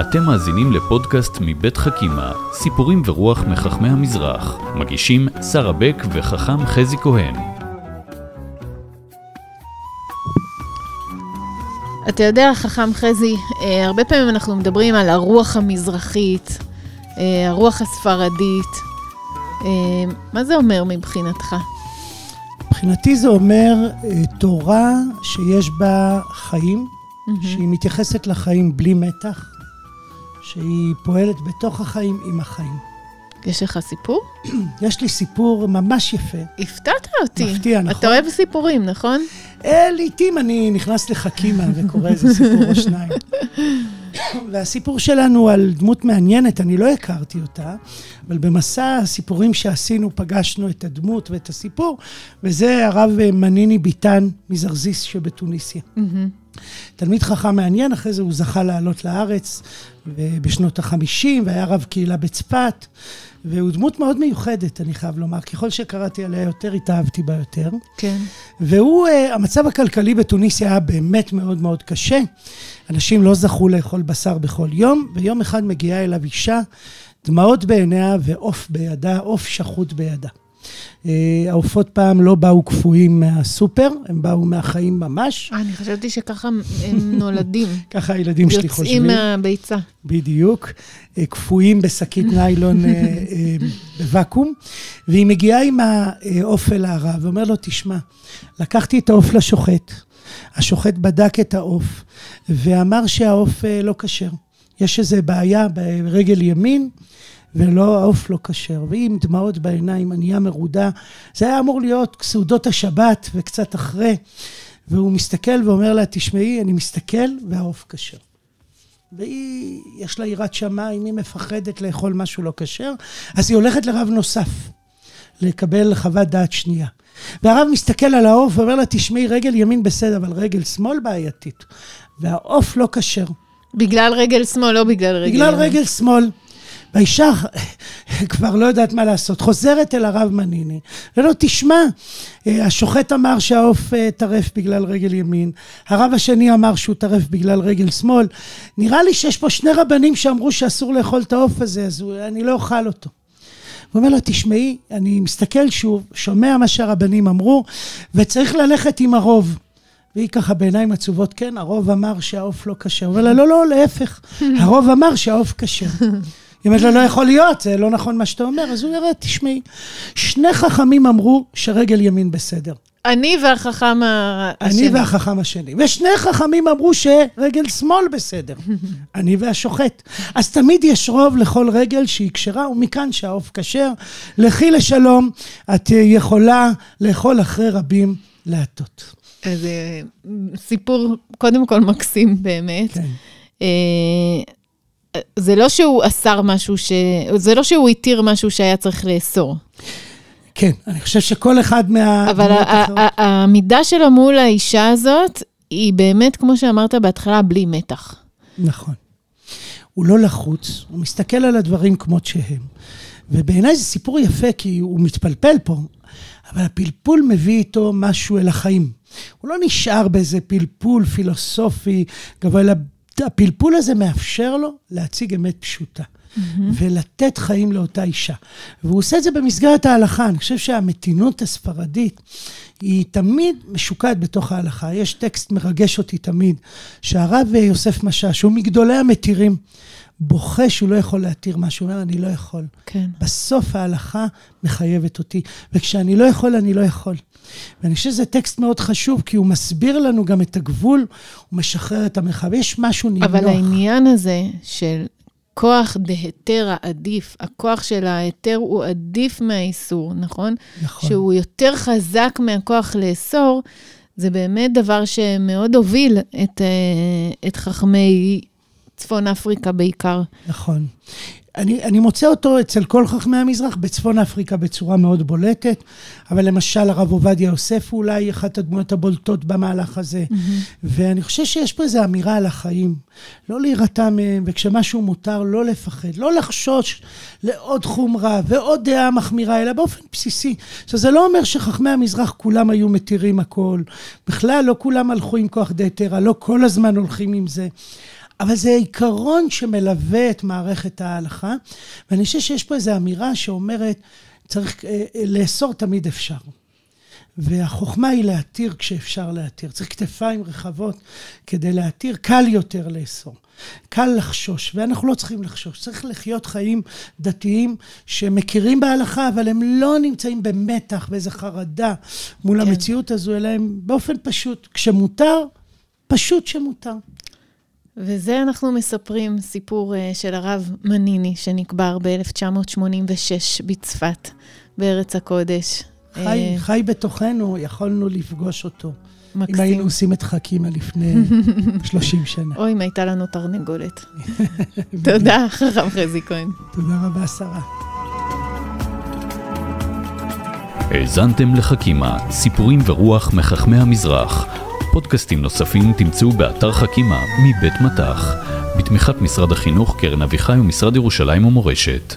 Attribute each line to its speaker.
Speaker 1: אתם מאזינים לפודקאסט מבית חכימה, סיפורים ורוח מחכמי המזרח. מגישים שרה בק וחכם חזי כהן.
Speaker 2: אתה יודע, חכם חזי, אה, הרבה פעמים אנחנו מדברים על הרוח המזרחית, אה, הרוח הספרדית. אה, מה זה אומר מבחינתך?
Speaker 3: מבחינתי זה אומר תורה שיש בה חיים, mm-hmm. שהיא מתייחסת לחיים בלי מתח, שהיא פועלת בתוך החיים עם החיים.
Speaker 2: יש לך סיפור?
Speaker 3: יש לי סיפור ממש יפה.
Speaker 2: הפתעת אותי.
Speaker 3: מפתיע, נכון?
Speaker 2: אתה אוהב סיפורים, נכון?
Speaker 3: אה, לעתים אני נכנס לחכימה וקורא איזה סיפור או שניים. והסיפור שלנו על דמות מעניינת, אני לא הכרתי אותה, אבל במסע הסיפורים שעשינו פגשנו את הדמות ואת הסיפור, וזה הרב מניני ביטן מזרזיס שבתוניסיה. תלמיד חכם מעניין, אחרי זה הוא זכה לעלות לארץ בשנות החמישים, והיה רב קהילה בצפת, והוא דמות מאוד מיוחדת, אני חייב לומר. ככל שקראתי עליה יותר, התאהבתי בה יותר.
Speaker 2: כן.
Speaker 3: והוא, אה, המצב הכלכלי בתוניסיה היה באמת מאוד מאוד קשה. אנשים לא זכו לאכול בשר בכל יום, ויום אחד מגיעה אליו אישה, דמעות בעיניה ועוף בידה, עוף שחוט בידה. אה, העופות פעם לא באו קפואים מהסופר, הם באו מהחיים ממש.
Speaker 2: אני חשבתי שככה הם נולדים.
Speaker 3: ככה הילדים שלי חושבים.
Speaker 2: יוצאים מהביצה.
Speaker 3: בדיוק. אה, קפואים בשקית ניילון אה, בוואקום. והיא מגיעה עם העוף אל הרב ואומר לו, תשמע, לקחתי את העוף לשוחט, השוחט בדק את העוף ואמר שהעוף לא כשר. יש איזו בעיה ברגל ימין. ולא, העוף לא כשר. והיא עם דמעות בעיניים, ענייה מרודה. זה היה אמור להיות סעודות השבת וקצת אחרי. והוא מסתכל ואומר לה, תשמעי, אני מסתכל והעוף כשר. והיא, יש לה יראת שמיים, היא מפחדת לאכול משהו לא כשר, אז היא הולכת לרב נוסף, לקבל חוות דעת שנייה. והרב מסתכל על העוף ואומר לה, תשמעי, רגל ימין בסדר, אבל רגל שמאל בעייתית. והעוף לא כשר.
Speaker 2: בגלל רגל שמאל, לא בגלל רגל
Speaker 3: בגלל ימין. רגל שמאל. והאישה כבר לא יודעת מה לעשות, חוזרת אל הרב מניני, ולא, תשמע, אה, השוחט אמר שהעוף אה, טרף בגלל רגל ימין, הרב השני אמר שהוא טרף בגלל רגל שמאל, נראה לי שיש פה שני רבנים שאמרו שאסור לאכול את העוף הזה, אז אני לא אוכל אותו. הוא אומר לה, תשמעי, אני מסתכל שוב, שומע מה שהרבנים אמרו, וצריך ללכת עם הרוב. והיא ככה בעיניים עצובות, כן, הרוב אמר שהעוף לא כשר. הוא אומר לה, לא, לא, להפך, הרוב אמר שהעוף כשר. היא אומרת לו, לא יכול להיות, זה לא נכון מה שאתה אומר. אז הוא יראה, תשמעי, שני חכמים אמרו שרגל ימין בסדר.
Speaker 2: אני והחכם השני.
Speaker 3: אני והחכם השני. ושני חכמים אמרו שרגל שמאל בסדר. אני והשוחט. אז תמיד יש רוב לכל רגל שהיא כשרה, ומכאן שהעוף כשר. לכי לשלום, את יכולה לאכול אחרי רבים להטות.
Speaker 2: אז סיפור קודם כל מקסים באמת. כן. זה לא שהוא אסר משהו ש... זה לא שהוא התיר משהו שהיה צריך לאסור.
Speaker 3: כן, אני חושב שכל אחד מה...
Speaker 2: אבל העמידה שלו מול האישה הזאת, היא באמת, כמו שאמרת בהתחלה, בלי מתח.
Speaker 3: נכון. הוא לא לחוץ, הוא מסתכל על הדברים כמות שהם. ובעיניי זה סיפור יפה, כי הוא מתפלפל פה, אבל הפלפול מביא איתו משהו אל החיים. הוא לא נשאר באיזה פלפול פילוסופי גבוה, אלא הפלפול הזה מאפשר לו להציג אמת פשוטה. Mm-hmm. ולתת חיים לאותה אישה. והוא עושה את זה במסגרת ההלכה. אני חושב שהמתינות הספרדית היא תמיד משוקעת בתוך ההלכה. יש טקסט מרגש אותי תמיד, שהרב יוסף משאש, שהוא מגדולי המתירים, בוכה שהוא לא יכול להתיר משהו, הוא אומר, אני לא יכול.
Speaker 2: כן.
Speaker 3: בסוף ההלכה מחייבת אותי, וכשאני לא יכול, אני לא יכול. ואני חושב שזה טקסט מאוד חשוב, כי הוא מסביר לנו גם את הגבול, הוא משחרר את המרחב. יש משהו נינוח.
Speaker 2: אבל העניין הזה של כוח דהיתר העדיף, הכוח של ההיתר הוא עדיף מהאיסור, נכון?
Speaker 3: נכון.
Speaker 2: שהוא יותר חזק מהכוח לאסור, זה באמת דבר שמאוד הוביל את, אה, את חכמי צפון אפריקה בעיקר.
Speaker 3: נכון. אני, אני מוצא אותו אצל כל חכמי המזרח, בצפון אפריקה בצורה מאוד בולטת, אבל למשל הרב עובדיה יוסף הוא אולי אחת הדמויות הבולטות במהלך הזה, mm-hmm. ואני חושב שיש פה איזו אמירה על החיים, לא להירתע מהם, וכשמשהו מותר, לא לפחד, לא לחשוש לעוד חומרה ועוד דעה מחמירה, אלא באופן בסיסי. עכשיו, זה לא אומר שחכמי המזרח כולם היו מתירים הכל, בכלל לא כולם הלכו עם כוח דהתרא, לא כל הזמן הולכים עם זה. אבל זה עיקרון שמלווה את מערכת ההלכה, ואני חושב שיש פה איזו אמירה שאומרת, צריך לאסור תמיד אפשר. והחוכמה היא להתיר כשאפשר להתיר. צריך כתפיים רחבות כדי להתיר, קל יותר לאסור. קל לחשוש, ואנחנו לא צריכים לחשוש. צריך לחיות חיים דתיים שמכירים בהלכה, אבל הם לא נמצאים במתח, באיזה חרדה מול כן. המציאות הזו, אלא הם באופן פשוט, כשמותר, פשוט שמותר.
Speaker 2: וזה אנחנו מספרים סיפור אה, של הרב מניני, שנקבר ב-1986 בצפת, בארץ הקודש.
Speaker 3: חי, אה, חי בתוכנו, יכולנו לפגוש אותו. מקסים. אם היינו עושים את חכימה לפני 30 שנה.
Speaker 2: או אם הייתה לנו תרנגולת. תודה, חכם חזי כהן.
Speaker 3: תודה רבה, שרה.
Speaker 1: האזנתם לחכימה, סיפורים ורוח מחכמי המזרח. פודקאסטים נוספים תמצאו באתר חכימה מבית מטח, בתמיכת משרד החינוך, קרן אביחי ומשרד ירושלים ומורשת.